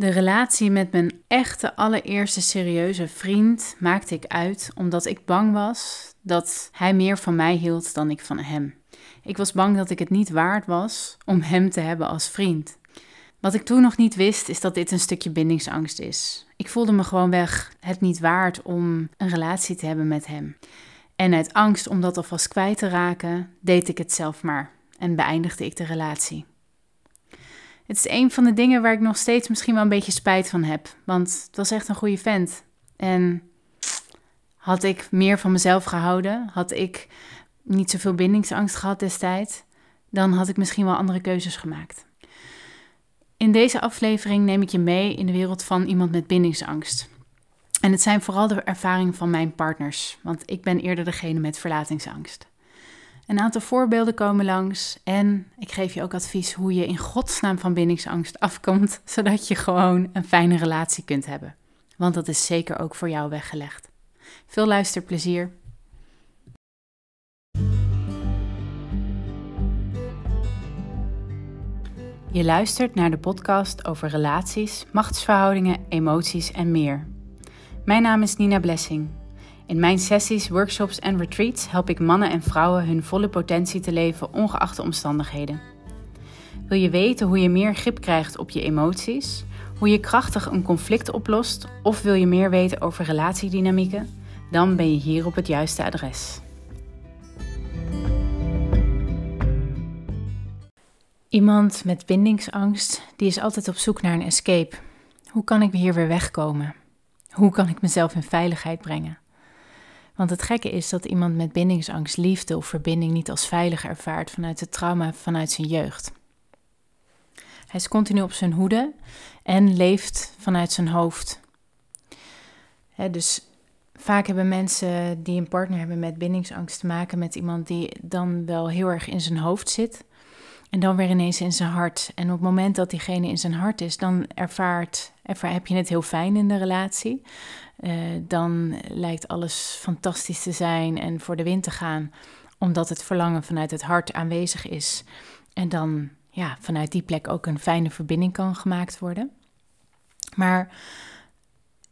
De relatie met mijn echte allereerste serieuze vriend maakte ik uit omdat ik bang was dat hij meer van mij hield dan ik van hem. Ik was bang dat ik het niet waard was om hem te hebben als vriend. Wat ik toen nog niet wist, is dat dit een stukje bindingsangst is. Ik voelde me gewoon weg het niet waard om een relatie te hebben met hem. En uit angst om dat alvast kwijt te raken, deed ik het zelf maar en beëindigde ik de relatie. Het is een van de dingen waar ik nog steeds misschien wel een beetje spijt van heb. Want het was echt een goede vent. En had ik meer van mezelf gehouden, had ik niet zoveel bindingsangst gehad destijds, dan had ik misschien wel andere keuzes gemaakt. In deze aflevering neem ik je mee in de wereld van iemand met bindingsangst. En het zijn vooral de ervaringen van mijn partners, want ik ben eerder degene met verlatingsangst. Een aantal voorbeelden komen langs en ik geef je ook advies hoe je in godsnaam van bindingsangst afkomt, zodat je gewoon een fijne relatie kunt hebben. Want dat is zeker ook voor jou weggelegd. Veel luisterplezier. Je luistert naar de podcast over relaties, machtsverhoudingen, emoties en meer. Mijn naam is Nina Blessing. In mijn sessies, workshops en retreats help ik mannen en vrouwen hun volle potentie te leven, ongeacht de omstandigheden. Wil je weten hoe je meer grip krijgt op je emoties, hoe je krachtig een conflict oplost, of wil je meer weten over relatiedynamieken? Dan ben je hier op het juiste adres. Iemand met bindingsangst, die is altijd op zoek naar een escape. Hoe kan ik hier weer wegkomen? Hoe kan ik mezelf in veiligheid brengen? Want het gekke is dat iemand met bindingsangst liefde of verbinding niet als veilig ervaart vanuit het trauma vanuit zijn jeugd. Hij is continu op zijn hoede en leeft vanuit zijn hoofd. dus vaak hebben mensen die een partner hebben met bindingsangst te maken met iemand die dan wel heel erg in zijn hoofd zit. En dan weer ineens in zijn hart. En op het moment dat diegene in zijn hart is, dan ervaart, ervaar, heb je het heel fijn in de relatie. Uh, dan lijkt alles fantastisch te zijn en voor de wind te gaan, omdat het verlangen vanuit het hart aanwezig is. En dan ja, vanuit die plek ook een fijne verbinding kan gemaakt worden. Maar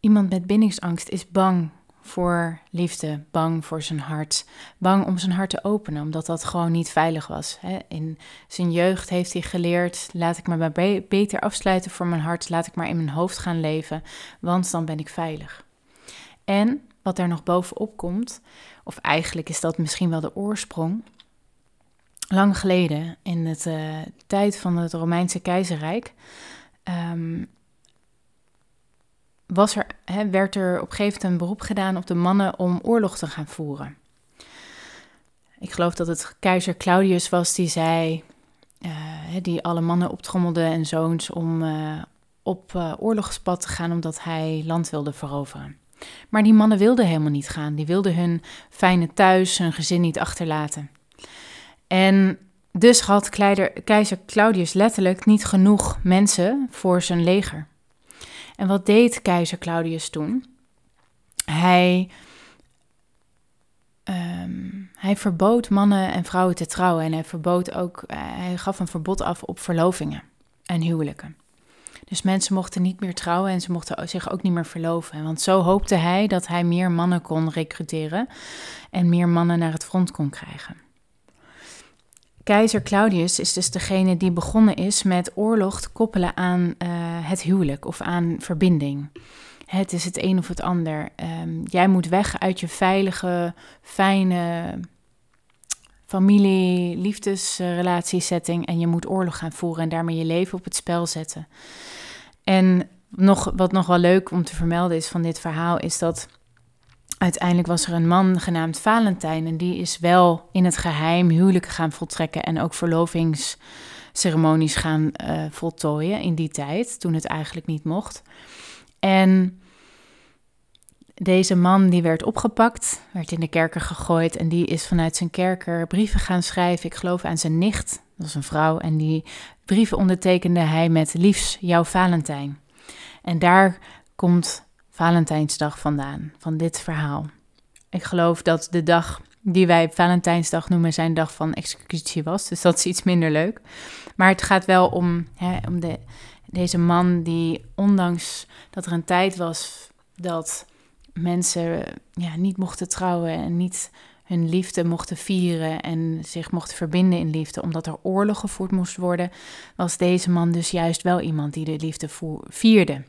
iemand met bindingsangst is bang voor liefde, bang voor zijn hart, bang om zijn hart te openen, omdat dat gewoon niet veilig was. In zijn jeugd heeft hij geleerd: laat ik me maar beter afsluiten voor mijn hart, laat ik maar in mijn hoofd gaan leven, want dan ben ik veilig. En wat daar nog bovenop komt, of eigenlijk is dat misschien wel de oorsprong. Lang geleden, in de uh, tijd van het Romeinse keizerrijk, um, was er, hè, werd er op gegeven moment een beroep gedaan op de mannen om oorlog te gaan voeren. Ik geloof dat het keizer Claudius was die zei, uh, die alle mannen optrommelde en zoons om uh, op uh, oorlogspad te gaan omdat hij land wilde veroveren. Maar die mannen wilden helemaal niet gaan. Die wilden hun fijne thuis, hun gezin niet achterlaten. En dus had keizer Claudius letterlijk niet genoeg mensen voor zijn leger. En wat deed keizer Claudius toen? Hij, um, hij verbood mannen en vrouwen te trouwen en hij, verbood ook, eh, hij gaf een verbod af op verlovingen en huwelijken. Dus mensen mochten niet meer trouwen en ze mochten zich ook niet meer verloven. Want zo hoopte hij dat hij meer mannen kon recruteren en meer mannen naar het front kon krijgen. Keizer Claudius is dus degene die begonnen is met oorlog te koppelen aan uh, het huwelijk of aan verbinding. Het is het een of het ander. Um, jij moet weg uit je veilige, fijne familie, liefdesrelatiesetting en je moet oorlog gaan voeren en daarmee je leven op het spel zetten. En nog, wat nog wel leuk om te vermelden is van dit verhaal, is dat uiteindelijk was er een man genaamd Valentijn en die is wel in het geheim huwelijken gaan voltrekken en ook verlovingsceremonies gaan uh, voltooien in die tijd, toen het eigenlijk niet mocht. En deze man die werd opgepakt, werd in de kerker gegooid en die is vanuit zijn kerker brieven gaan schrijven, ik geloof aan zijn nicht, dat was een vrouw, en die brieven ondertekende hij met liefs jouw Valentijn. En daar komt Valentijnsdag vandaan, van dit verhaal. Ik geloof dat de dag die wij Valentijnsdag noemen zijn dag van executie was, dus dat is iets minder leuk. Maar het gaat wel om, hè, om de, Deze man die, ondanks dat er een tijd was dat mensen ja, niet mochten trouwen en niet hun liefde mochten vieren en zich mochten verbinden in liefde, omdat er oorlog gevoerd moest worden, was deze man dus juist wel iemand die de liefde vierde.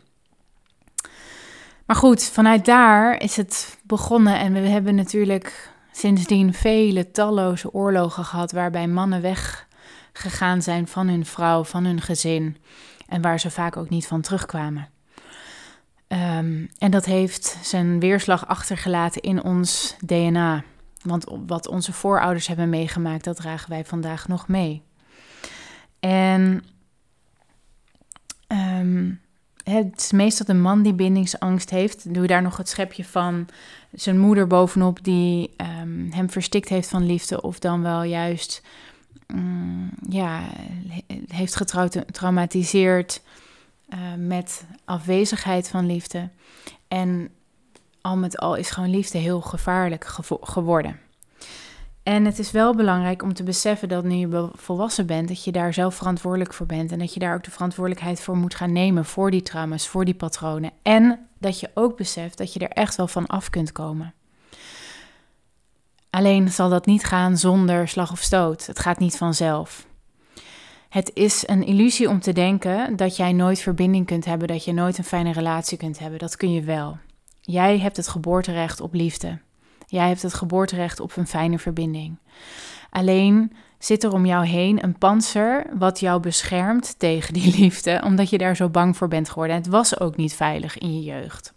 Maar goed, vanuit daar is het begonnen en we hebben natuurlijk sindsdien vele talloze oorlogen gehad waarbij mannen weggegaan zijn van hun vrouw, van hun gezin en waar ze vaak ook niet van terugkwamen. Ehm, en dat heeft zijn weerslag achtergelaten in ons DNA. Want wat onze voorouders hebben meegemaakt, dat dragen wij vandaag nog mee. En ehm, het is meestal de man die bindingsangst heeft. Doe je daar nog het schepje van zijn moeder bovenop die ehm, hem verstikt heeft van liefde. Of dan wel juist mm, ja, heeft getraumatiseerd uh, met afwezigheid van liefde. En al met al is gewoon liefde heel gevaarlijk geworden. En het is wel belangrijk om te beseffen dat nu je volwassen bent, dat je daar zelf verantwoordelijk voor bent. En dat je daar ook de verantwoordelijkheid voor moet gaan nemen voor die trauma's, voor die patronen. En dat je ook beseft dat je er echt wel van af kunt komen. Alleen zal dat niet gaan zonder slag of stoot. Het gaat niet vanzelf. Het is een illusie om te denken dat jij nooit verbinding kunt hebben, dat je nooit een fijne relatie kunt hebben. Dat kun je wel. Jij hebt het geboorterecht op liefde. Jij hebt het geboorterecht op een fijne verbinding. Alleen zit er om jou heen een panzer wat jou beschermt tegen die liefde, omdat je daar zo bang voor bent geworden. En het was ook niet veilig in je jeugd.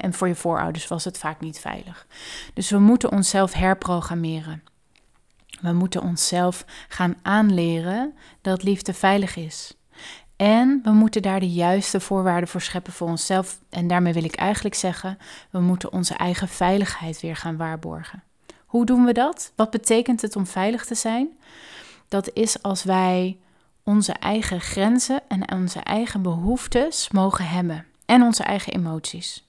En voor je voorouders was het vaak niet veilig. Dus we moeten onszelf herprogrammeren. We moeten onszelf gaan aanleren dat liefde veilig is. En we moeten daar de juiste voorwaarden voor scheppen voor onszelf. En daarmee wil ik eigenlijk zeggen, we moeten onze eigen veiligheid weer gaan waarborgen. Hoe doen we dat? Wat betekent het om veilig te zijn? Dat is als wij onze eigen grenzen en onze eigen behoeftes mogen hebben. En onze eigen emoties.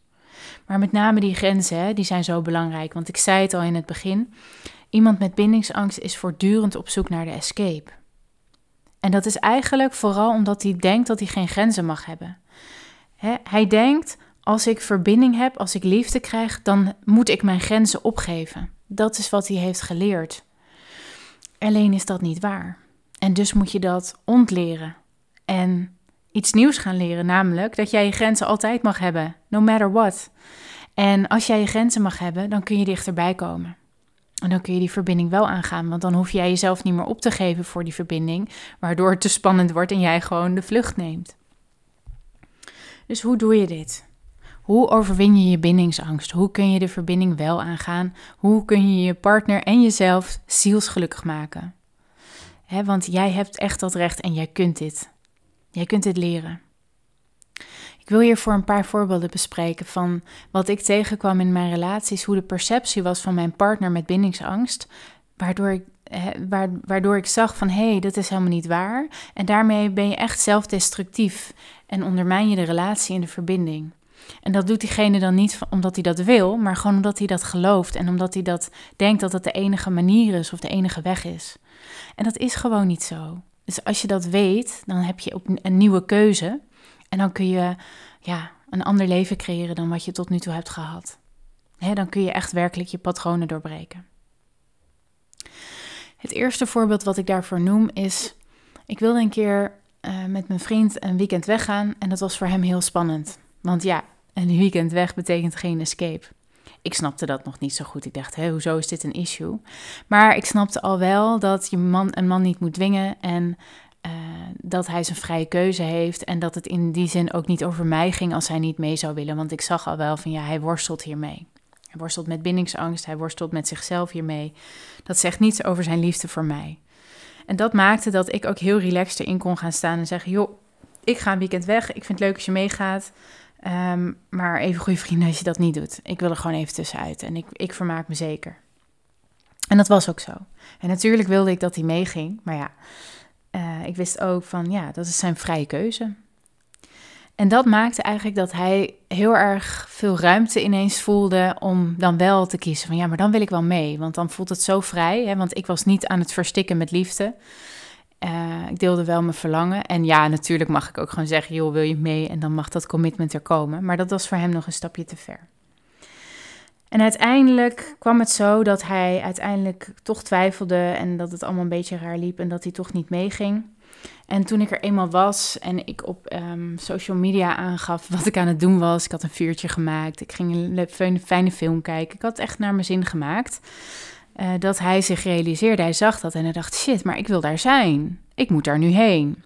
Maar met name die grenzen, die zijn zo belangrijk. Want ik zei het al in het begin. Iemand met bindingsangst is voortdurend op zoek naar de escape. En dat is eigenlijk vooral omdat hij denkt dat hij geen grenzen mag hebben. hij denkt, als ik verbinding heb, als ik liefde krijg, dan moet ik mijn grenzen opgeven. Dat is wat hij heeft geleerd. Alleen is dat niet waar. En dus moet je dat ontleren. En iets nieuws gaan leren, namelijk dat jij je grenzen altijd mag hebben, no matter what. En als jij je grenzen mag hebben, dan kun je dichterbij komen. En dan kun je die verbinding wel aangaan, want dan hoef jij jezelf niet meer op te geven voor die verbinding, waardoor het te spannend wordt en jij gewoon de vlucht neemt. Dus hoe doe je dit? Hoe overwin je je bindingsangst? Hoe kun je de verbinding wel aangaan? Hoe kun je je partner en jezelf zielsgelukkig maken? want jij hebt echt dat recht en jij kunt dit. Jij kunt dit leren. Ik wil hier voor een paar voorbeelden bespreken van wat ik tegenkwam in mijn relaties, hoe de perceptie was van mijn partner met bindingsangst, waardoor ik, waardoor ik zag van hé, hey, dat is helemaal niet waar. En daarmee ben je echt zelfdestructief en ondermijn je de relatie en de verbinding. En dat doet diegene dan niet omdat hij dat wil, maar gewoon omdat hij dat gelooft en omdat hij dat denkt dat het de enige manier is of de enige weg is. En dat is gewoon niet zo. Dus als je dat weet, dan heb je een nieuwe keuze. En dan kun je ja, een ander leven creëren dan wat je tot nu toe hebt gehad. dan kun je echt werkelijk je patronen doorbreken. Het eerste voorbeeld wat ik daarvoor noem is: ik wilde een keer uh, met mijn vriend een weekend weggaan en dat was voor hem heel spannend. Want ja, een weekend weg betekent geen escape. Ik snapte dat nog niet zo goed. Ik dacht, hoezo is dit een issue? Maar ik snapte al wel dat je man, een man niet moet dwingen en uh, dat hij zijn vrije keuze heeft en dat het in die zin ook niet over mij ging als hij niet mee zou willen. Want ik zag al wel van ja, hij worstelt hiermee. Hij worstelt met bindingsangst, hij worstelt met zichzelf hiermee. Dat zegt niets over zijn liefde voor mij. En dat maakte dat ik ook heel relaxed erin kon gaan staan en zeggen: joh, ik ga een weekend weg. Ik vind het leuk als je meegaat. Um, maar even goede vrienden als je dat niet doet. Ik wil er gewoon even tussenuit en ik, ik vermaak me zeker. En dat was ook zo. En natuurlijk wilde ik dat hij meeging, maar ja, uh, ik wist ook van ja, dat is zijn vrije keuze. En dat maakte eigenlijk dat hij heel erg veel ruimte ineens voelde om dan wel te kiezen van ja, maar dan wil ik wel mee. Want dan voelt het zo vrij. Hè? Want ik was niet aan het verstikken met liefde. ik deelde wel mijn verlangen. En ja, natuurlijk mag ik ook gewoon zeggen: joh, wil je mee? En dan mag dat commitment er komen. Maar dat was voor hem nog een stapje te ver. En uiteindelijk kwam het zo dat hij uiteindelijk toch twijfelde en dat het allemaal een beetje raar liep en dat hij toch niet meeging. En toen ik er eenmaal was en ik op um, social media aangaf wat ik aan het doen was, ik had een vuurtje gemaakt, ik ging een fijne film kijken, ik had echt naar mijn zin gemaakt, uh, dat hij zich realiseerde, hij zag dat en hij dacht, shit, maar ik wil daar zijn, ik moet daar nu heen.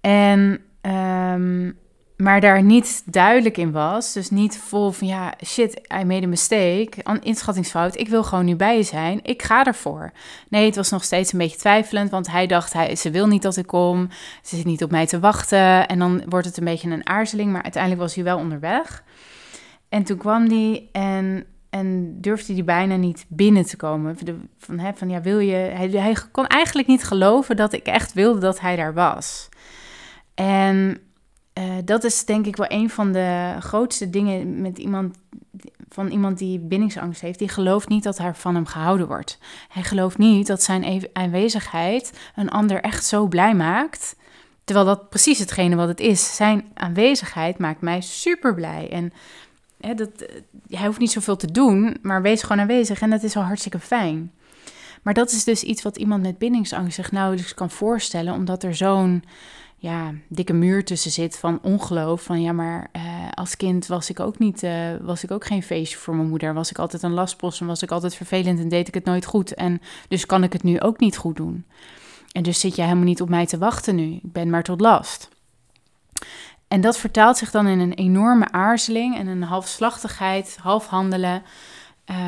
En um, maar daar niet duidelijk in was. Dus niet vol van ja, shit, I made a mistake, inschattingsfout. Ik wil gewoon nu bij je zijn. Ik ga ervoor. Nee, het was nog steeds een beetje twijfelend, want hij dacht, hij, ze wil niet dat ik kom. Ze zit niet op mij te wachten. En dan wordt het een beetje een aarzeling, maar uiteindelijk was hij wel onderweg. En toen kwam hij en, en durfde hij bijna niet binnen te komen. Van, hè, van ja, wil je... Hij, hij kon eigenlijk niet geloven dat ik echt wilde dat hij daar was. En uh, dat is denk ik wel een van de grootste dingen met iemand, van iemand die bindingsangst heeft. Die gelooft niet dat er van hem gehouden wordt. Hij gelooft niet dat zijn aanwezigheid een ander echt zo blij maakt. Terwijl dat precies hetgene wat het is. Zijn aanwezigheid maakt mij super blij. En hè, dat, eh, hij hoeft niet zoveel te doen, maar wees gewoon aanwezig. En dat is al hartstikke fijn. Maar dat is dus iets wat iemand met bindingsangst zich nauwelijks kan voorstellen, omdat er zo'n ja, dikke muur tussen zit van ongeloof. Van ja, maar uh, als kind was ik ook niet, uh, was ik ook geen feestje voor mijn moeder. Was ik altijd een lastpost en was ik altijd vervelend en deed ik het nooit goed. En dus kan ik het nu ook niet goed doen. En dus zit je helemaal niet op mij te wachten nu. Ik ben maar tot last. En dat vertaalt zich dan in een enorme aarzeling en een halfslachtigheid, half handelen.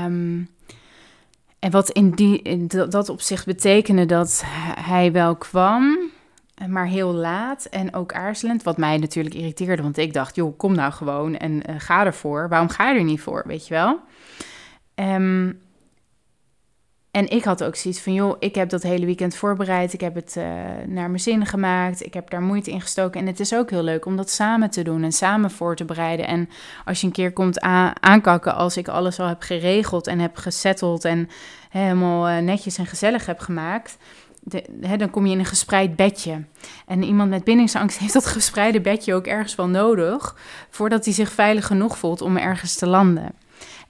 Um, en wat in, die, in dat opzicht betekende dat hij wel kwam, maar heel laat en ook aarzelend. Wat mij natuurlijk irriteerde, want ik dacht, joh, kom nou gewoon en uh, ga ervoor. Waarom ga je er niet voor, weet je wel? Um, en ik had ook zoiets van, joh, ik heb dat hele weekend voorbereid. Ik heb het uh, naar mijn zin gemaakt. Ik heb daar moeite in gestoken. En het is ook heel leuk om dat samen te doen en samen voor te bereiden. En als je een keer komt aankakken als ik alles al heb geregeld en heb gesetteld en helemaal uh, netjes en gezellig heb gemaakt hè, dan kom je in een gespreid bedje. En iemand met bindingsangst heeft dat gespreide bedje ook ergens wel nodig voordat hij zich veilig genoeg voelt om ergens te landen.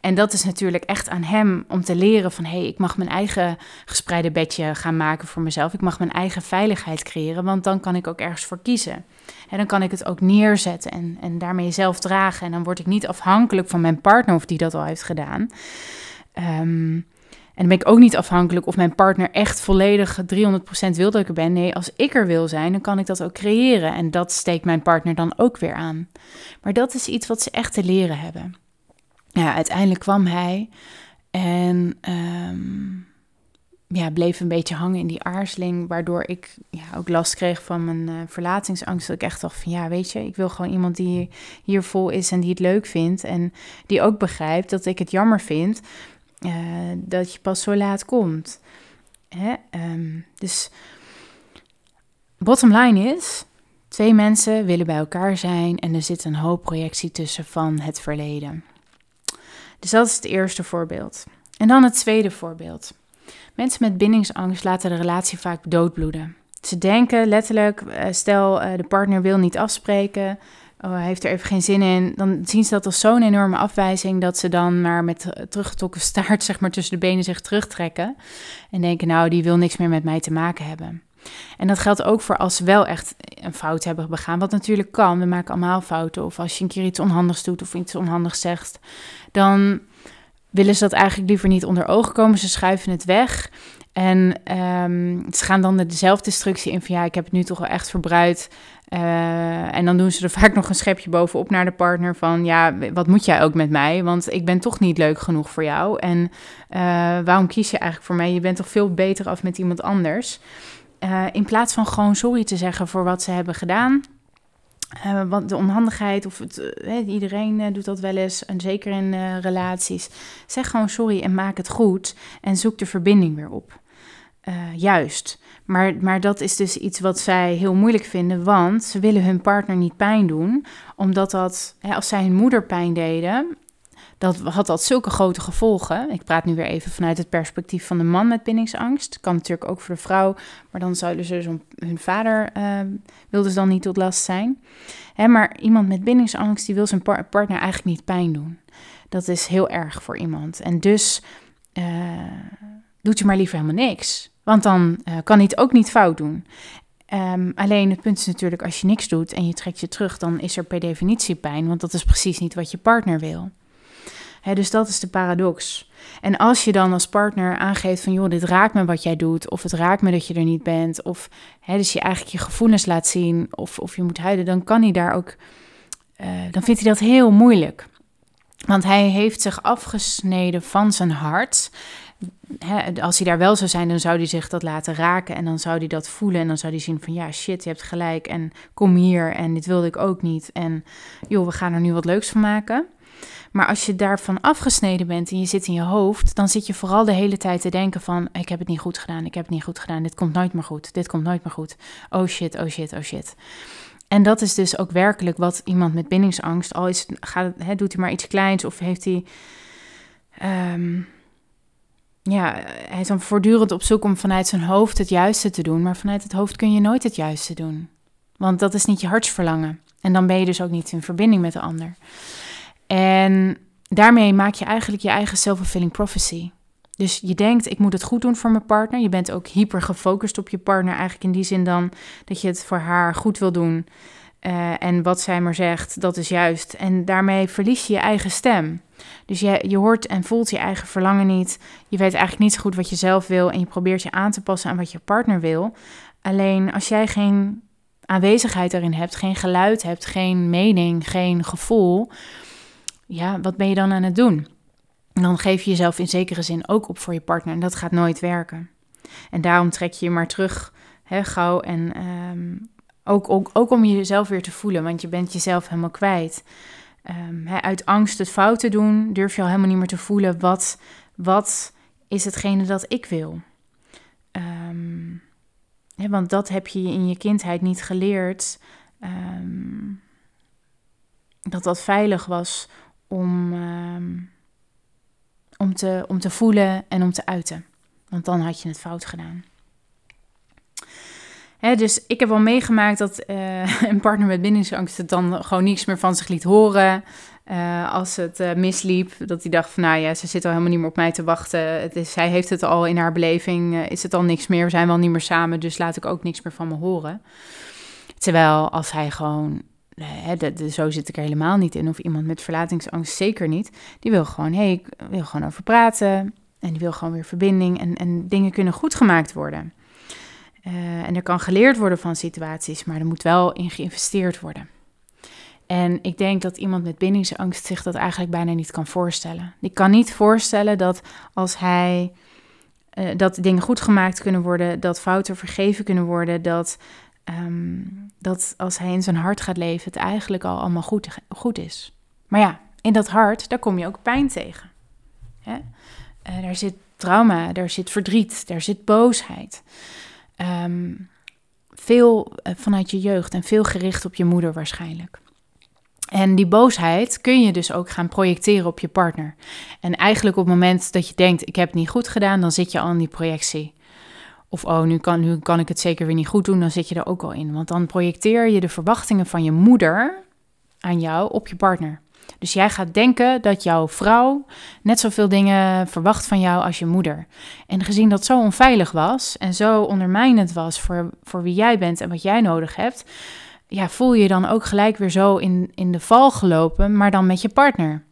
En dat is natuurlijk echt aan hem om te leren van hé, hey, ik mag mijn eigen gespreide bedje gaan maken voor mezelf. Ik mag mijn eigen veiligheid creëren, want dan kan ik ook ergens voor kiezen. En dan kan ik het ook neerzetten en, en daarmee zelf dragen. En dan word ik niet afhankelijk van mijn partner of die dat al heeft gedaan. En dan ben ik ook niet afhankelijk of mijn partner echt volledig 300% wil dat ik er ben. Nee, als ik er wil zijn, dan kan ik dat ook creëren. En dat steekt mijn partner dan ook weer aan. Maar dat is iets wat ze echt te leren hebben. Ja, uiteindelijk kwam hij en um, ja, bleef een beetje hangen in die aarzeling. Waardoor ik ja, ook last kreeg van mijn uh, verlatingsangst. Dat ik echt dacht van ja, weet je, ik wil gewoon iemand die hier vol is en die het leuk vindt. En die ook begrijpt dat ik het jammer vind uh, dat je pas zo laat komt. Hè? Um, dus bottom line is, twee mensen willen bij elkaar zijn en er zit een hoop projectie tussen van het verleden. Dus dat is het eerste voorbeeld. En dan het tweede voorbeeld. Mensen met bindingsangst laten de relatie vaak doodbloeden. Ze denken letterlijk, eh, stel uh, de partner wil niet afspreken, oh, hij heeft er even geen zin in, dan zien ze dat als zo'n enorme afwijzing dat ze dan maar met teruggetrokken staart, zeg maar tussen de benen zich terugtrekken en denken, nou, die wil niks meer met mij te maken hebben. En dat geldt ook voor als ze wel echt een fout hebben begaan, wat natuurlijk kan. We maken allemaal fouten. Of als je een keer iets onhandigs doet of iets onhandigs zegt, dan willen ze dat eigenlijk liever niet onder ogen komen. Ze schuiven het weg. En um, ze gaan dan de zelfdestructie in van ja, ik heb het nu toch wel echt verbruikt. Uh, en dan doen ze er vaak nog een schepje bovenop naar de partner van ja, wat moet jij ook met mij? Want ik ben toch niet leuk genoeg voor jou. En uh, waarom kies je eigenlijk voor mij? Je bent toch veel beter af met iemand anders. Uh, in plaats van gewoon sorry te zeggen voor wat ze hebben gedaan. want de onhandigheid, of het, iedereen doet dat wel eens, en zeker in relaties. Zeg gewoon sorry en maak het goed en zoek de verbinding weer op. juist. Maar, maar dat is dus iets wat zij heel moeilijk vinden, want ze willen hun partner niet pijn doen, omdat dat, hè, als zij hun moeder pijn deden, dat had dat zulke grote gevolgen. Ik praat nu weer even vanuit het perspectief van de man met bindingsangst. Kan natuurlijk ook voor de vrouw, maar dan zouden ze zo'n hun vader uh, wilde ze dan niet tot last zijn. Hè, maar iemand met bindingsangst die wil zijn partner eigenlijk niet pijn doen. Dat is heel erg voor iemand. En dus uh, doet je maar liever helemaal niks. Want dan uh, kan hij het ook niet fout doen. Um, alleen het punt is natuurlijk, als je niks doet en je trekt je terug, dan is er per definitie pijn, want dat is precies niet wat je partner wil. dus dat is de paradox. En als je dan als partner aangeeft van, joh, dit raakt me wat jij doet, of het raakt me dat je er niet bent, of dus je eigenlijk je gevoelens laat zien, of, of je moet huilen, dan kan hij daar ook, uh, dan vindt hij dat heel moeilijk. Want hij heeft zich afgesneden van zijn hart als hij daar wel zou zijn, dan zou hij zich dat laten raken en dan zou hij dat voelen en dan zou hij zien van ja, shit, je hebt gelijk en kom hier en dit wilde ik ook niet en joh, we gaan er nu wat leuks van maken. Maar als je daarvan afgesneden bent en je zit in je hoofd, dan zit je vooral de hele tijd te denken van ik heb het niet goed gedaan, ik heb het niet goed gedaan, dit komt nooit meer goed, dit komt nooit meer goed. Oh shit, oh shit, oh shit. En dat is dus ook werkelijk wat iemand met bindingsangst, al is, gaat, doet hij maar iets kleins of heeft hij... Um, ja, hij is dan voortdurend op zoek om vanuit zijn hoofd het juiste te doen. Maar vanuit het hoofd kun je nooit het juiste doen. Want dat is niet je hartsverlangen. En dan ben je dus ook niet in verbinding met de ander. En daarmee maak je eigenlijk je eigen self-fulfilling prophecy. Dus je denkt, ik moet het goed doen voor mijn partner. Je bent ook hyper gefocust op je partner. Eigenlijk in die zin dan dat je het voor haar goed wil doen. Uh, en wat zij maar zegt, dat is juist. En daarmee verlies je je eigen stem. Dus je, je hoort en voelt je eigen verlangen niet. Je weet eigenlijk niet zo goed wat je zelf wil. En je probeert je aan te passen aan wat je partner wil. Alleen als jij geen aanwezigheid erin hebt, geen geluid hebt, geen mening, geen gevoel. Ja, wat ben je dan aan het doen? En dan geef je jezelf in zekere zin ook op voor je partner. En dat gaat nooit werken. En daarom trek je je maar terug, hè, gauw. En um, ook, ook, om jezelf weer te voelen, want je bent jezelf helemaal kwijt. Um, uit angst het fout te doen, durf je al helemaal niet meer te voelen wat, wat is hetgene dat ik wil. Um, want dat heb je in je kindheid niet geleerd. Um, dat dat veilig was om, om, te, om te voelen en om te uiten. Want dan had je het fout gedaan dus ik heb wel meegemaakt dat uh, een partner met bindingsangst het dan gewoon niets meer van zich liet horen. Uh, als het uh, misliep, dat hij dacht van nou ja, ze zit al helemaal niet meer op mij te wachten. Het is, zij heeft het al in haar beleving, is het al niks meer. We zijn wel niet meer samen, dus laat ik ook niks meer van me horen. Terwijl als hij gewoon, zo zit ik er helemaal niet in, of iemand met verlatingsangst zeker niet. Die wil gewoon, hé, hey, ik wil gewoon over praten. En die wil gewoon weer verbinding en, en dingen kunnen goed gemaakt worden. Uh, en er kan geleerd worden van situaties, maar er moet wel in geïnvesteerd worden. En ik denk dat iemand met bindingsangst zich dat eigenlijk bijna niet kan voorstellen. Die kan niet voorstellen dat als hij uh, dat dingen goed gemaakt kunnen worden, dat fouten vergeven kunnen worden, dat, um, dat als hij in zijn hart gaat leven, het eigenlijk al allemaal goed, goed is. Maar ja, in dat hart, daar kom je ook pijn tegen. Hè? Uh, daar zit trauma, daar zit verdriet, daar zit boosheid. Um, veel eh, vanuit je jeugd en veel gericht op je moeder waarschijnlijk. En die boosheid kun je dus ook gaan projecteren op je partner. En eigenlijk op het moment dat je denkt, ik heb het niet goed gedaan, dan zit je al in die projectie. Of oh, nu kan, nu kan ik het zeker weer niet goed doen, dan zit je er ook al in. Want dan projecteer je de verwachtingen van je moeder aan jou op je partner. Dus jij gaat denken dat jouw vrouw net zoveel dingen verwacht van jou als je moeder. En gezien dat zo onveilig was en zo ondermijnend was voor, voor wie jij bent en wat jij nodig hebt, ja, voel je dan ook gelijk weer zo in, in de val gelopen, maar dan met je partner.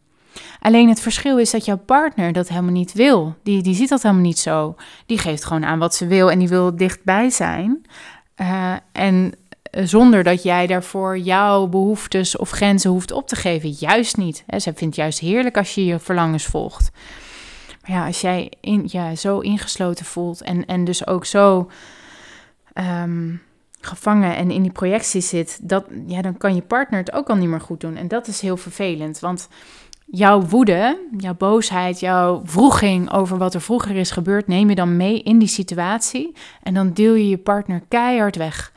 Alleen het verschil is dat jouw partner dat helemaal niet wil. Die, die ziet dat helemaal niet zo. Die geeft gewoon aan wat ze wil en die wil dichtbij zijn. Uh, en zonder dat jij daarvoor jouw behoeftes of grenzen hoeft op te geven. Juist niet. Hè. Ze vindt het juist heerlijk als je je verlangens volgt. Maar ja, als jij in, ja, zo ingesloten voelt en, en dus ook zo ehm, gevangen en in die projectie zit, dat, ja, dan kan je partner het ook al niet meer goed doen. En dat is heel vervelend, want jouw woede, jouw boosheid, jouw vroeging over wat er vroeger is gebeurd, neem je dan mee in die situatie en dan deel je je partner keihard weg.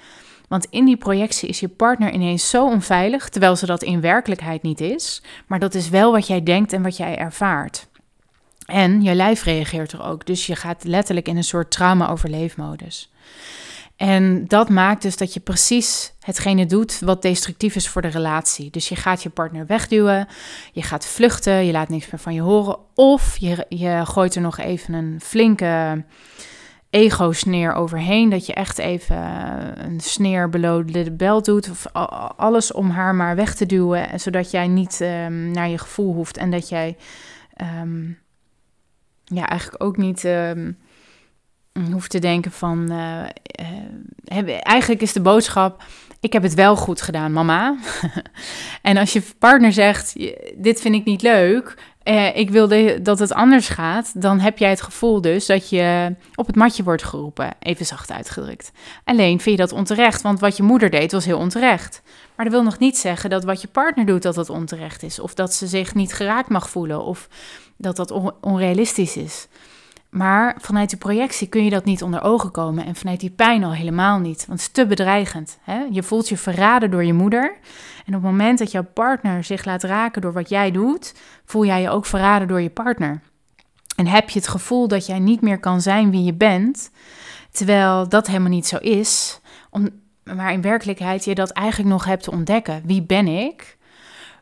Want in die projectie is je partner ineens zo onveilig, terwijl ze dat in werkelijkheid niet is. Maar dat is wel wat jij denkt en wat jij ervaart. En je lijf reageert er ook. Dus je gaat letterlijk in een soort trauma-overleefmodus. En dat maakt dus dat je precies hetgene doet wat destructief is voor de relatie. Dus je gaat je partner wegduwen, je gaat vluchten, je laat niks meer van je horen. Of je, je gooit er nog even een flinke ego-sneer overheen. Dat je echt even een sneer de bel doet. Of alles om haar maar weg te duwen. Zodat jij niet um, naar je gevoel hoeft. En dat jij um, ja, eigenlijk ook niet. Um, hoeft te denken van. Uh, eigenlijk is de boodschap. Ik heb het wel goed gedaan, mama. en als je partner zegt: Dit vind ik niet leuk uh, ik wilde dat het anders gaat, dan heb jij het gevoel dus dat je op het matje wordt geroepen, even zacht uitgedrukt. Alleen vind je dat onterecht, want wat je moeder deed was heel onterecht. Maar dat wil nog niet zeggen dat wat je partner doet dat dat onterecht is, of dat ze zich niet geraakt mag voelen, of dat dat onrealistisch is. Maar vanuit die projectie kun je dat niet onder ogen komen en vanuit die pijn al helemaal niet, want het is te bedreigend. Hè? Je voelt je verraden door je moeder en op het moment dat jouw partner zich laat raken door wat jij doet, voel jij je ook verraden door je partner. En heb je het gevoel dat jij niet meer kan zijn wie je bent, terwijl dat helemaal niet zo is, om, maar in werkelijkheid je dat eigenlijk nog hebt te ontdekken. Wie ben ik?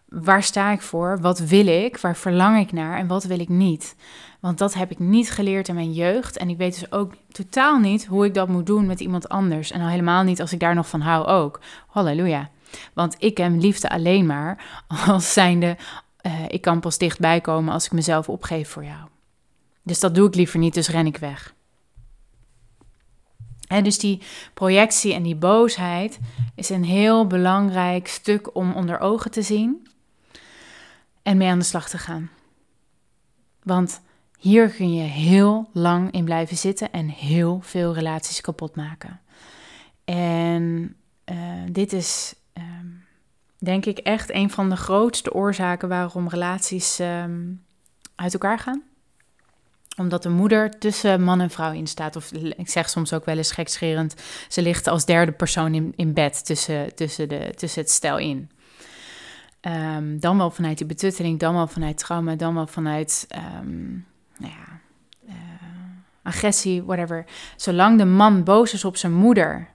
Waar sta ik voor? Wat wil ik? Waar verlang ik naar? En wat wil ik niet? Want dat heb ik niet geleerd in mijn jeugd. En ik weet dus ook totaal niet hoe ik dat moet doen met iemand anders. En al helemaal niet als ik daar nog van hou ook. Halleluja. Want ik ken liefde alleen maar als zijnde, uh, ik kan pas dichtbij komen als ik mezelf opgeef voor jou. Dus dat doe ik liever niet, dus ren ik weg. En dus die projectie en die boosheid is een heel belangrijk stuk om onder ogen te zien en mee aan de slag te gaan. Want hier kun je heel lang in blijven zitten en heel veel relaties kapot maken. En uh, dit is um, denk ik echt een van de grootste oorzaken waarom relaties um, uit elkaar gaan. Omdat de moeder tussen man en vrouw in staat. Of ik zeg soms ook wel eens gekscherend, ze ligt als derde persoon in, in bed tussen, tussen, de, tussen het stel in. Um, dan wel vanuit die betutteling, dan wel vanuit trauma, dan wel vanuit um, nou ja, uh, agressie, whatever. Zolang de man boos is op zijn moeder,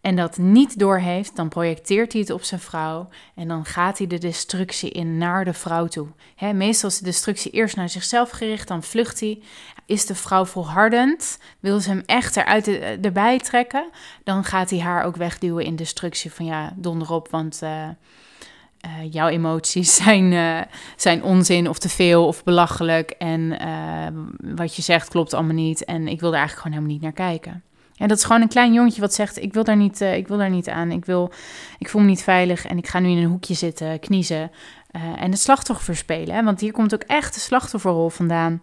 en dat niet doorheeft, dan projecteert hij het op zijn vrouw en dan gaat hij de destructie in naar de vrouw toe. meestal is de destructie eerst naar zichzelf gericht, dan vlucht hij. Is de vrouw volhardend, wil ze hem echt eruit de, erbij trekken, dan gaat hij haar ook wegduwen in destructie van ja, donder op, want uh, uh, jouw emoties zijn, uh, zijn onzin of te veel of belachelijk en wat je zegt klopt allemaal niet en ik wil er eigenlijk gewoon helemaal niet naar kijken. Ja, dat is gewoon een klein jongetje wat zegt: ik wil daar niet, ik wil daar niet aan. Ik, wil, ik voel me niet veilig en ik ga nu in een hoekje zitten, kniezen. En het slachtoffer spelen. Hè? Want hier komt ook echt de slachtofferrol vandaan.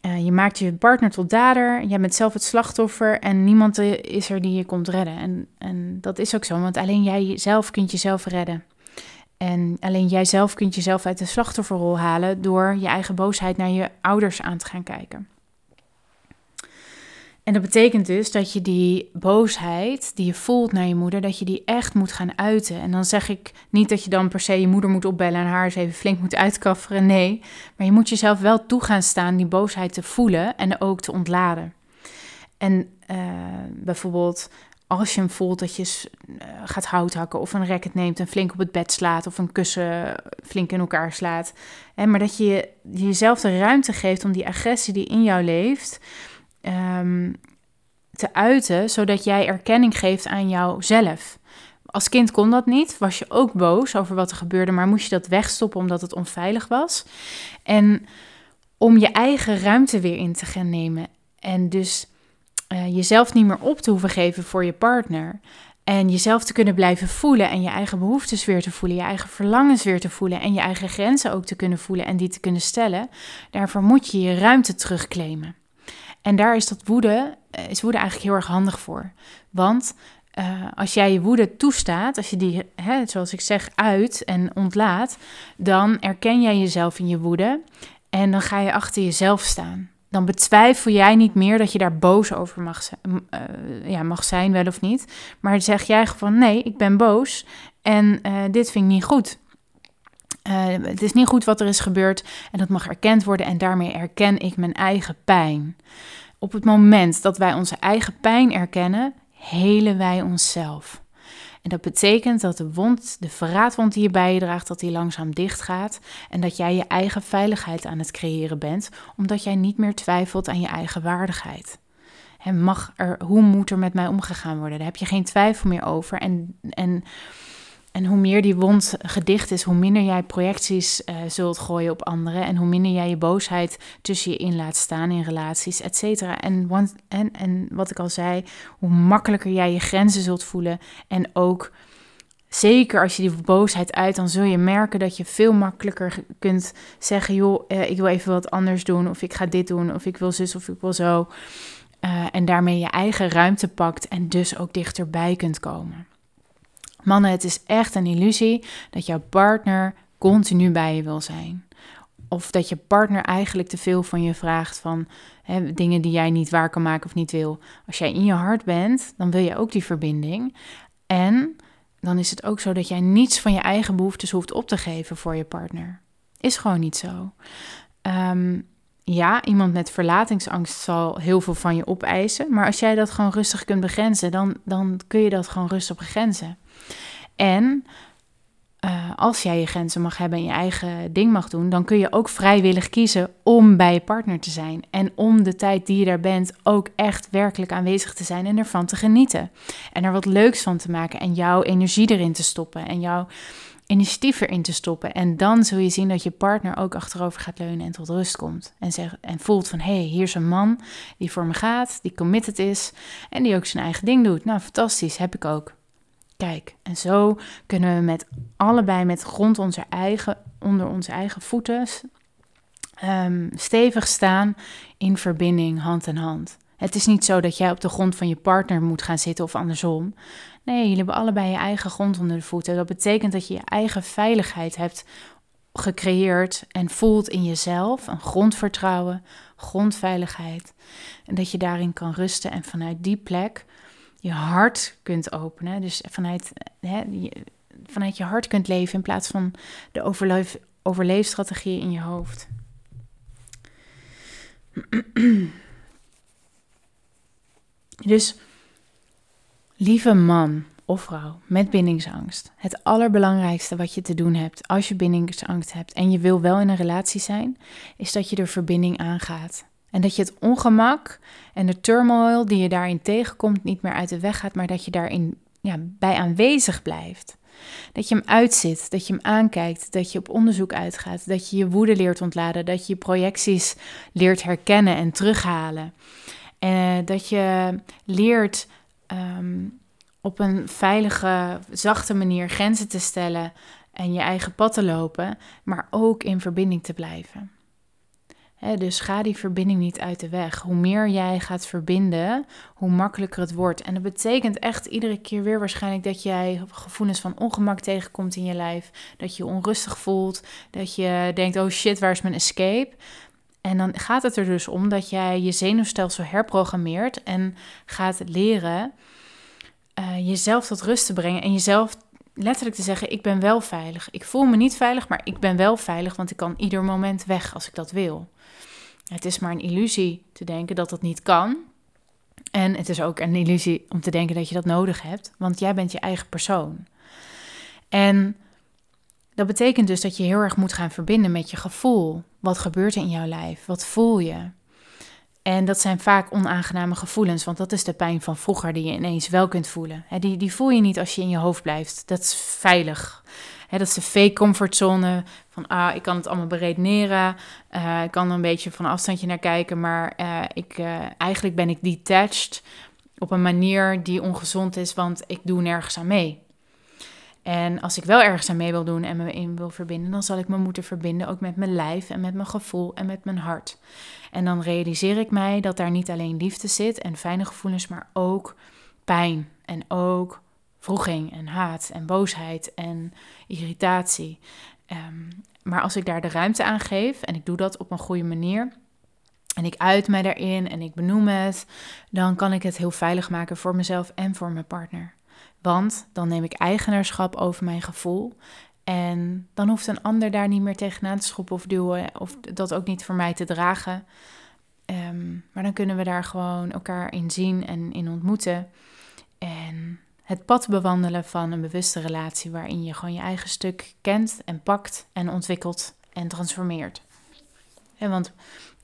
Je maakt je partner tot dader, jij bent zelf het slachtoffer en niemand is er die je komt redden. En, en dat is ook zo, want alleen jij zelf kunt jezelf redden. En alleen jij zelf kunt jezelf uit de slachtofferrol halen door je eigen boosheid naar je ouders aan te gaan kijken. En dat betekent dus dat je die boosheid die je voelt naar je moeder, dat je die echt moet gaan uiten. En dan zeg ik niet dat je dan per se je moeder moet opbellen en haar eens even flink moet uitkafferen. Nee, maar je moet jezelf wel toe gaan staan die boosheid te voelen en ook te ontladen. En uh, bijvoorbeeld als je hem voelt dat je uh, gaat houthakken of een racket neemt en flink op het bed slaat of een kussen flink in elkaar slaat. Maar dat je jezelf de ruimte geeft om die agressie die in jou leeft um, te uiten, zodat jij erkenning geeft aan jouzelf. Als kind kon dat niet, was je ook boos over wat er gebeurde, maar moest je dat wegstoppen omdat het onveilig was. En om je eigen ruimte weer in te gaan nemen en dus uh, jezelf niet meer op te hoeven geven voor je partner. En jezelf te kunnen blijven voelen en je eigen behoeftes weer te voelen, je eigen verlangens weer te voelen en je eigen grenzen ook te kunnen voelen en die te kunnen stellen. Daarvoor moet je je ruimte terugclaimen. En daar is dat woede, eh, is woede eigenlijk heel erg handig voor. Want uh, als jij je woede toestaat, als je die, hè, zoals ik zeg, uit en ontlaat, dan erken jij jezelf in je woede en dan ga je achter jezelf staan. Dan betwijfel jij niet meer dat je daar boos over mag, zijn, uh, ja, mag zijn, wel of niet. Maar zeg jij van nee, ik ben boos en uh, dit vind ik niet goed. Uh, het is niet goed wat er is gebeurd en dat mag erkend worden en daarmee erken ik mijn eigen pijn. Op het moment dat wij onze eigen pijn erkennen, helen wij onszelf. En dat betekent dat de wond, de verraadwond die je bij je draagt, dat die langzaam dicht gaat. En dat jij je eigen veiligheid aan het creëren bent, omdat jij niet meer twijfelt aan je eigen waardigheid. En mag er, hoe moet er met mij omgegaan worden? Daar heb je geen twijfel meer over. En, en en hoe meer die wond gedicht is, hoe minder jij projecties uh, zult gooien op anderen. En hoe minder jij je boosheid tussen je in laat staan in relaties, et cetera. En, en, en wat ik al zei, hoe makkelijker jij je grenzen zult voelen. En ook, zeker als je die boosheid uit, dan zul je merken dat je veel makkelijker kunt zeggen: joh, uh, ik wil even wat anders doen. Of ik ga dit doen. Of ik wil zus of ik wil zo. Uh, en daarmee je eigen ruimte pakt en dus ook dichterbij kunt komen. Mannen, het is echt een illusie dat jouw partner continu bij je wil zijn. Of dat je partner eigenlijk te veel van je vraagt van hè, dingen die jij niet waar kan maken of niet wil. Als jij in je hart bent, dan wil je ook die verbinding. En dan is het ook zo dat jij niets van je eigen behoeftes hoeft op te geven voor je partner. Is gewoon niet zo. Um, ja, iemand met verlatingsangst zal heel veel van je opeisen. Maar als jij dat gewoon rustig kunt begrenzen, dan, dan kun je dat gewoon rustig begrenzen. En uh, als jij je grenzen mag hebben en je eigen ding mag doen, dan kun je ook vrijwillig kiezen om bij je partner te zijn. En om de tijd die je daar bent ook echt werkelijk aanwezig te zijn en ervan te genieten. En er wat leuks van te maken en jouw energie erin te stoppen en jouw initiatief erin te stoppen. En dan zul je zien dat je partner ook achterover gaat leunen en tot rust komt. En, zeg, en voelt van, hé, hey, hier is een man die voor me gaat, die committed is en die ook zijn eigen ding doet. Nou, fantastisch, heb ik ook. Kijk, en zo kunnen we met allebei met grond onze eigen, onder onze eigen voeten um, stevig staan in verbinding, hand in hand. Het is niet zo dat jij op de grond van je partner moet gaan zitten of andersom. Nee, jullie hebben allebei je eigen grond onder de voeten. Dat betekent dat je je eigen veiligheid hebt gecreëerd en voelt in jezelf. Een grondvertrouwen, grondveiligheid. En dat je daarin kan rusten en vanuit die plek je hart kunt openen. Dus vanuit, hè, vanuit je hart kunt leven in plaats van de overleef, overleefstrategieën in je hoofd. Dus, lieve man of vrouw met bindingsangst, het allerbelangrijkste wat je te doen hebt als je bindingsangst hebt en je wil wel in een relatie zijn, is dat je de verbinding aangaat. En dat je het ongemak en de turmoil die je daarin tegenkomt niet meer uit de weg gaat, maar dat je daarin ja, bij aanwezig blijft. Dat je hem uitzit, dat je hem aankijkt, dat je op onderzoek uitgaat, dat je je woede leert ontladen, dat je je projecties leert herkennen en terughalen. En dat je leert um, op een veilige, zachte manier grenzen te stellen en je eigen pad te lopen, maar ook in verbinding te blijven dus ga die verbinding niet uit de weg. Hoe meer jij gaat verbinden, hoe makkelijker het wordt. En dat betekent echt iedere keer weer waarschijnlijk dat jij gevoelens van ongemak tegenkomt in je lijf. Dat je onrustig voelt. Dat je denkt: oh shit, waar is mijn escape? En dan gaat het er dus om dat jij je zenuwstelsel herprogrammeert en gaat leren uh, jezelf tot rust te brengen en jezelf letterlijk te zeggen: Ik ben wel veilig. Ik voel me niet veilig, maar ik ben wel veilig, want ik kan ieder moment weg als ik dat wil. Het is maar een illusie te denken dat dat niet kan. En het is ook een illusie om te denken dat je dat nodig hebt, want jij bent je eigen persoon. En dat betekent dus dat je heel erg moet gaan verbinden met je gevoel. Wat gebeurt er in jouw lijf? Wat voel je? En dat zijn vaak onaangename gevoelens, want dat is de pijn van vroeger die je ineens wel kunt voelen. Die, die voel je niet als je in je hoofd blijft. Dat is veilig. dat is de fake comfortzone van, ah, ik kan het allemaal beredeneren. Uh, ik kan er een beetje van afstandje naar kijken, maar uh, ik, uh, eigenlijk ben ik detached op een manier die ongezond is, want ik doe nergens aan mee. En als ik wel ergens aan mee wil doen en me in wil verbinden, dan zal ik me moeten verbinden ook met mijn lijf en met mijn gevoel en met mijn hart. En dan realiseer ik mij dat daar niet alleen liefde zit en fijne gevoelens, maar ook pijn en ook vroeging en haat en boosheid en irritatie. Um, maar als ik daar de ruimte aan geef en ik doe dat op een goede manier, en ik uit mij daarin en ik benoem het, dan kan ik het heel veilig maken voor mezelf en voor mijn partner. Want dan neem ik eigenaarschap over mijn gevoel. En dan hoeft een ander daar niet meer tegenaan te schoppen of duwen, of dat ook niet voor mij te dragen. Ehm, maar dan kunnen we daar gewoon elkaar in zien en in ontmoeten. En het pad bewandelen van een bewuste relatie waarin je gewoon je eigen stuk kent en pakt en ontwikkelt en transformeert. En want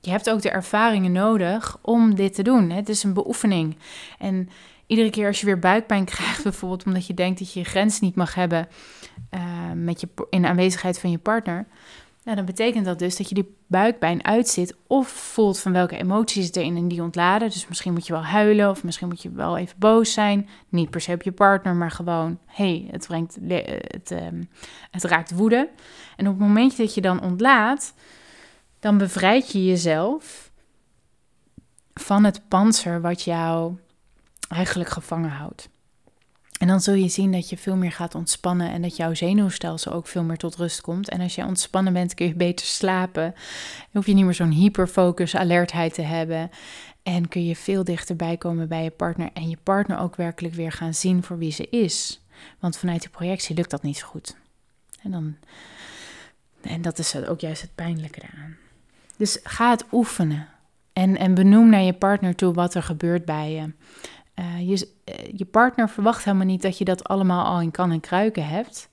je hebt ook de ervaringen nodig om dit te doen. Het is een beoefening. En iedere keer als je weer buikpijn krijgt, bijvoorbeeld omdat je denkt dat je je grens niet mag hebben uh, met je, in aanwezigheid van je partner, nou, dan betekent dat dus dat je die buikpijn uitzit of voelt van welke emoties erin en die ontladen. Dus misschien moet je wel huilen of misschien moet je wel even boos zijn. Niet per se op je partner, maar gewoon, hey, het, brengt, het, ehm, het raakt woede. En op het moment dat je dan ontlaat, dan bevrijd je jezelf van het panzer wat jou eigenlijk gevangen houdt. En dan zul je zien dat je veel meer gaat ontspannen en dat jouw zenuwstelsel ook veel meer tot rust komt. En als je ontspannen bent, kun je beter slapen. Dan hoef je niet meer zo'n hyperfocus, alertheid te hebben. En kun je veel dichterbij komen bij je partner en je partner ook werkelijk weer gaan zien voor wie ze is. Want vanuit die projectie lukt dat niet zo goed. En, dan, en dat is ook juist het pijnlijke eraan. Dus ga het oefenen. En, en benoem naar je partner toe wat er gebeurt bij je. Uh, je, eh, je partner verwacht helemaal niet dat je dat allemaal al in kan en kruiken hebt.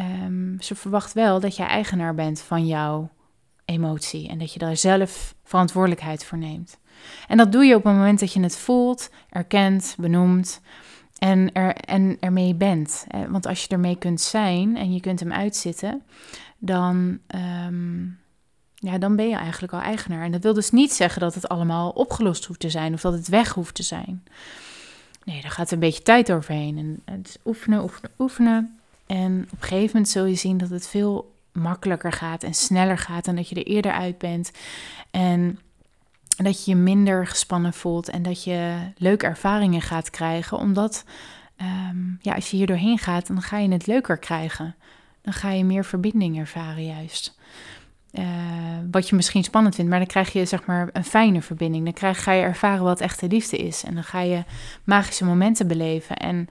Um, ze verwacht wel dat jij eigenaar bent van jouw emotie en dat je daar zelf verantwoordelijkheid voor neemt. En dat doe je op het moment dat je het voelt, erkent, benoemt en, er, en ermee bent. Eh, want als je ermee kunt zijn en je kunt hem uitzitten, dan, um, ja, dan ben je eigenlijk al eigenaar. En dat wil dus niet zeggen dat het allemaal opgelost hoeft te zijn of dat het weg hoeft te zijn. Nee, daar gaat een beetje tijd overheen. En het is oefenen, oefenen, oefenen. En op een gegeven moment zul je zien dat het veel makkelijker gaat en sneller gaat en dat je er eerder uit bent. En dat je je minder gespannen voelt en dat je leuke ervaringen gaat krijgen. Omdat ehm, ja, als je hier doorheen gaat, dan ga je het leuker krijgen. Dan ga je meer verbinding ervaren juist. Uh, wat je misschien spannend vindt, maar dan krijg je zeg maar een fijne verbinding. Dan krijg, ga je ervaren wat echte liefde is. En dan ga je magische momenten beleven. En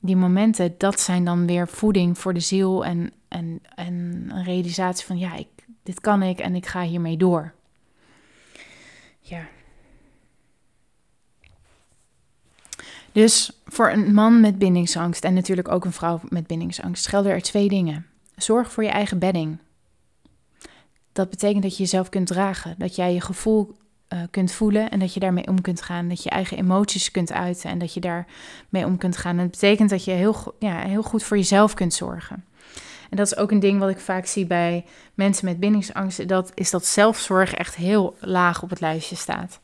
die momenten, dat zijn dan weer voeding voor de ziel en, en, en een realisatie van ja, ik, dit kan ik en ik ga hiermee door. Ja. Dus voor een man met bindingsangst en natuurlijk ook een vrouw met bindingsangst gelden er twee dingen. Zorg voor je eigen bedding. Dat betekent dat je jezelf kunt dragen, dat jij je gevoel uh, kunt voelen en dat je daarmee om kunt gaan, dat je eigen emoties kunt uiten en dat je daarmee om kunt gaan. En dat betekent dat je heel, ja, heel goed voor jezelf kunt zorgen. En dat is ook een ding wat ik vaak zie bij mensen met bindingsangst, dat is dat zelfzorg echt heel laag op het lijstje staat.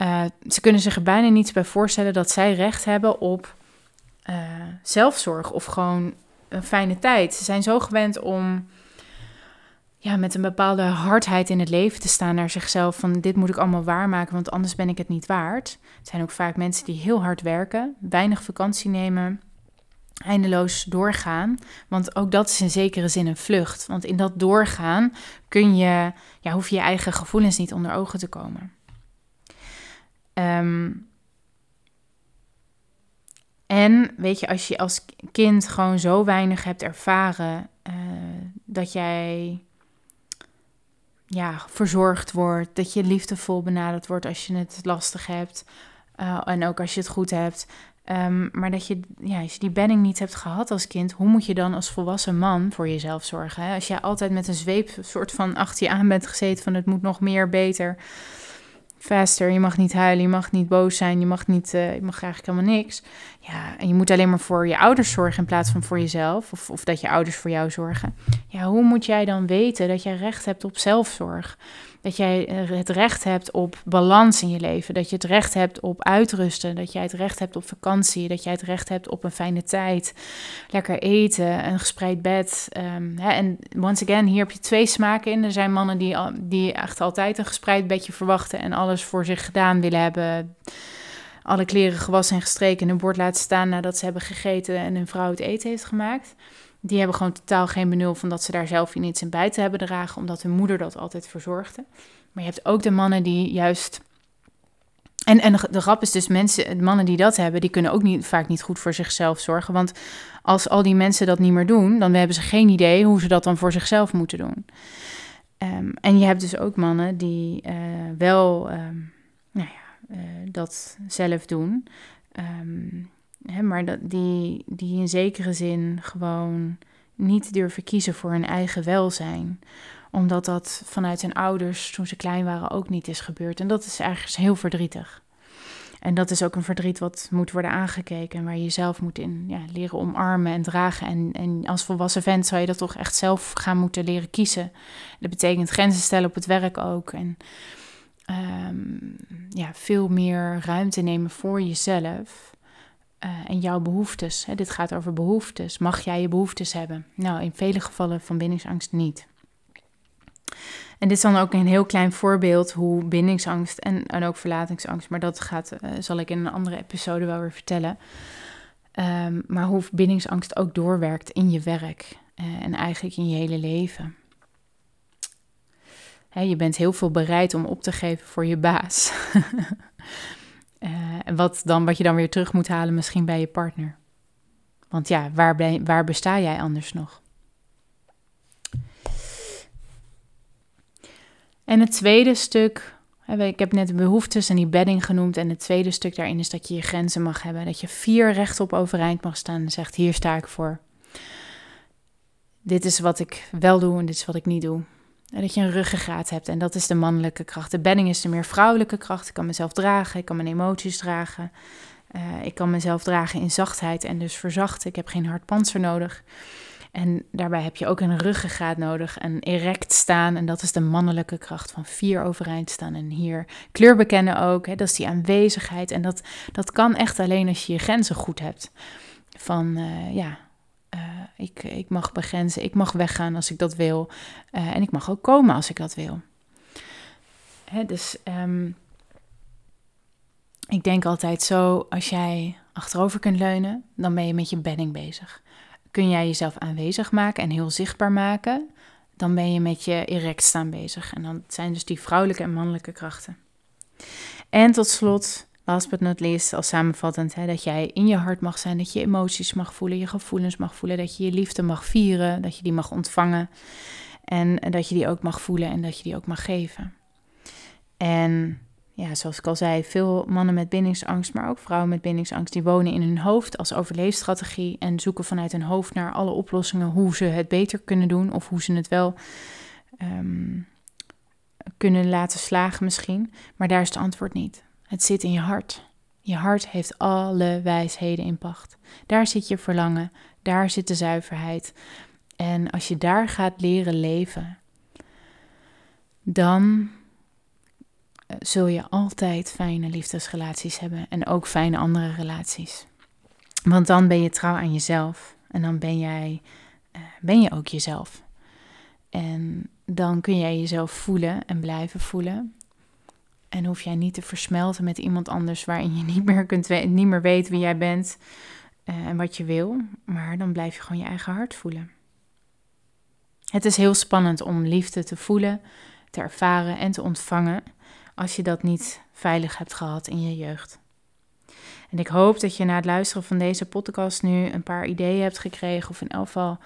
Uh, ze kunnen zich er bijna niets bij voorstellen dat zij recht hebben op uh, zelfzorg of gewoon een fijne tijd. Ze zijn zo gewend om ja, met een bepaalde hardheid in het leven te staan naar zichzelf. Van dit moet ik allemaal waarmaken, want anders ben ik het niet waard. Het zijn ook vaak mensen die heel hard werken, weinig vakantie nemen, eindeloos doorgaan. Want ook dat is in zekere zin een vlucht. Want in dat doorgaan kun je, ja, hoef je je eigen gevoelens niet onder ogen te komen. Um, en weet je, als je als kind gewoon zo weinig hebt ervaren uh, dat jij ja, verzorgd wordt, dat je liefdevol benaderd wordt als je het lastig hebt uh, en ook als je het goed hebt. Um, maar dat je, ja, als je die benning niet hebt gehad als kind, hoe moet je dan als volwassen man voor jezelf zorgen? Hè? Als jij altijd met een zweep soort van achter je aan bent gezeten van het moet nog meer, beter, faster, je mag niet huilen, je mag niet boos zijn, je mag, niet, uh, je mag eigenlijk helemaal niks. Ja, en je moet alleen maar voor je ouders zorgen in plaats van voor jezelf, of, of dat je ouders voor jou zorgen. Ja, hoe moet jij dan weten dat jij recht hebt op zelfzorg? Dat jij het recht hebt op balans in je leven. Dat je het recht hebt op uitrusten. Dat jij het recht hebt op vakantie. Dat jij het recht hebt op een fijne tijd. Lekker eten, een gespreid bed. Hè, en once again, hier heb je twee smaken in. Er zijn mannen die, die echt altijd een gespreid bedje verwachten en alles voor zich gedaan willen hebben alle kleren gewassen en gestreken en hun bord laten staan nadat ze hebben gegeten en hun vrouw het eten heeft gemaakt. Die hebben gewoon totaal geen benul van dat ze daar zelf iets in bij te hebben dragen, omdat hun moeder dat altijd verzorgde. Maar je hebt ook de mannen die juist. En, en de grap is dus, mensen, mannen die dat hebben, die kunnen ook niet, vaak niet goed voor zichzelf zorgen. Want als al die mensen dat niet meer doen, dan hebben ze geen idee hoe ze dat dan voor zichzelf moeten doen. Ehm, en je hebt dus ook mannen die uh, wel ehm, nou ja, uh, dat zelf doen. Um, maar dat, die, die in zekere zin gewoon niet durven kiezen voor hun eigen welzijn omdat dat vanuit hun ouders toen ze klein waren ook niet is gebeurd. En dat is ergens heel verdrietig. En dat is ook een verdriet wat moet worden aangekeken en waar je jezelf moet in ja, leren omarmen en dragen. En, en als volwassen vent zou je dat toch echt zelf gaan moeten leren kiezen. Dat betekent grenzen stellen op het werk ook. En ehm, ja, veel meer ruimte nemen voor jezelf. Uh, en jouw behoeftes. Hè, dit gaat over behoeftes. Mag jij je behoeftes hebben? Nou, in vele gevallen van bindingsangst niet. En dit is dan ook een heel klein voorbeeld hoe bindingsangst en, en ook verlatingsangst, maar dat gaat, uh, zal ik in een andere episode wel weer vertellen. Um, maar hoe bindingsangst ook doorwerkt in je werk uh, en eigenlijk in je hele leven. Je bent heel veel bereid om op te geven voor je baas. en wat, dan, wat je dan weer terug moet halen, misschien bij je partner. Want ja, waar, waar besta jij anders nog? En het tweede stuk, ik heb net de behoeftes en die bedding genoemd. En het tweede stuk daarin is dat je je grenzen mag hebben. Dat je vier rechtop overeind mag staan en zegt: Hier sta ik voor. Dit is wat ik wel doe en dit is wat ik niet doe. Dat je een ruggengraat hebt en dat is de mannelijke kracht. De bedding is de meer vrouwelijke kracht. Ik kan mezelf dragen, ik kan mijn emoties dragen. Uh, ik kan mezelf dragen in zachtheid en dus verzachten. Ik heb geen hard panzer nodig. En daarbij heb je ook een ruggengraat nodig, een erect staan. En dat is de mannelijke kracht van vier overeind staan. En hier kleur bekennen ook, hè, dat is die aanwezigheid. En dat, dat kan echt alleen als je je grenzen goed hebt. Van uh, ja, ik, ik mag begrenzen, ik mag weggaan als ik dat wil. Uh, en ik mag ook komen als ik dat wil. Hè, dus um, ik denk altijd zo, als jij achterover kunt leunen, dan ben je met je bedding bezig kun jij jezelf aanwezig maken en heel zichtbaar maken, dan ben je met je erect staan bezig. En dan zijn dus die vrouwelijke en mannelijke krachten. En tot slot, last but not least, als samenvattend, dat jij in je hart mag zijn, dat je emoties mag voelen, je gevoelens mag voelen, dat je je liefde mag vieren, dat je die mag ontvangen en dat je die ook mag voelen en dat je die ook mag geven. En ja, zoals ik al zei, veel mannen met bindingsangst, maar ook vrouwen met bindingsangst, die wonen in hun hoofd als overleefstrategie en zoeken vanuit hun hoofd naar alle oplossingen hoe ze het beter kunnen doen of hoe ze het wel um, kunnen laten slagen misschien. Maar daar is het antwoord niet. Het zit in je hart. Je hart heeft alle wijsheden in pacht. Daar zit je verlangen, daar zit de zuiverheid. En als je daar gaat leren leven, dan zul je altijd fijne liefdesrelaties hebben en ook fijne andere relaties. Want dan ben je trouw aan jezelf en dan ben jij uh, ben je ook jezelf. En dan kun jij jezelf voelen en blijven voelen. En hoef jij niet te versmelten met iemand anders waarin je niet meer, kunt niet meer weet wie jij bent uh, en wat je wil. Maar dan blijf je gewoon je eigen hart voelen. Het is heel spannend om liefde te voelen, te ervaren en te ontvangen als je dat niet veilig hebt gehad in je jeugd. En ik hoop dat je na het luisteren van deze podcast nu een paar ideeën hebt gekregen, of in elk geval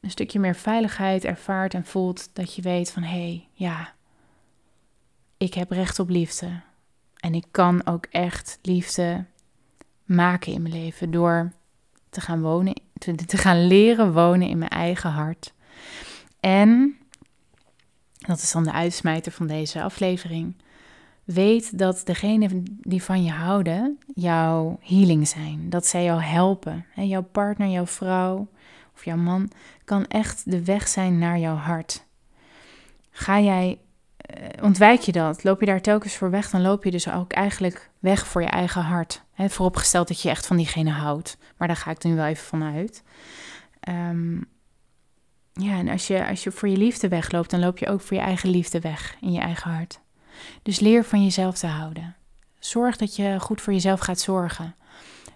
een stukje meer veiligheid ervaart en voelt dat je weet van hé, hey, ja, ik heb recht op liefde. En ik kan ook echt liefde maken in mijn leven door te gaan wonen, te gaan leren wonen in mijn eigen hart. En dat is dan de uitsmijter van deze aflevering. Weet dat degenen die van je houden jouw healing zijn. Dat zij jou helpen. En jouw partner, jouw vrouw of jouw man kan echt de weg zijn naar jouw hart. Ga jij, ontwijk je dat? Loop je daar telkens voor weg? Dan loop je dus ook eigenlijk weg voor je eigen hart. He, vooropgesteld dat je echt van diegene houdt. Maar daar ga ik nu wel even van uit. Um, ja, en als je, als je voor je liefde wegloopt, dan loop je ook voor je eigen liefde weg in je eigen hart. Dus leer van jezelf te houden. Zorg dat je goed voor jezelf gaat zorgen.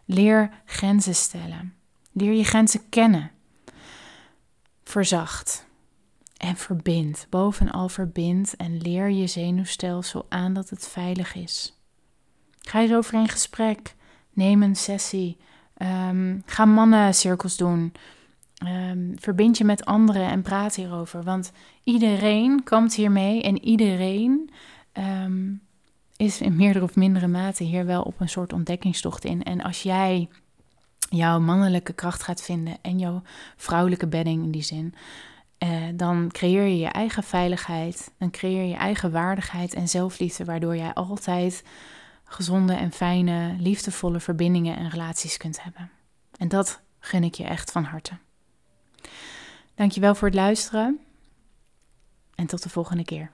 Leer grenzen stellen. Leer je grenzen kennen. Verzacht. En verbind, bovenal verbind en leer je zenuwstelsel aan dat het veilig is. Ga eens over in gesprek. Neem een sessie. Um, ga mannencirkels doen. Um, verbind je met anderen en praat hierover. Want iedereen kampt hiermee en iedereen um, is in meerdere of mindere mate hier wel op een soort ontdekkingstocht in. En als jij jouw mannelijke kracht gaat vinden en jouw vrouwelijke bedding in die zin, uh, dan creëer je je eigen veiligheid, dan creëer je je eigen waardigheid en zelfliefde, waardoor jij altijd gezonde en fijne, liefdevolle verbindingen en relaties kunt hebben. En dat gun ik je echt van harte. Dankjewel voor het luisteren en tot de volgende keer.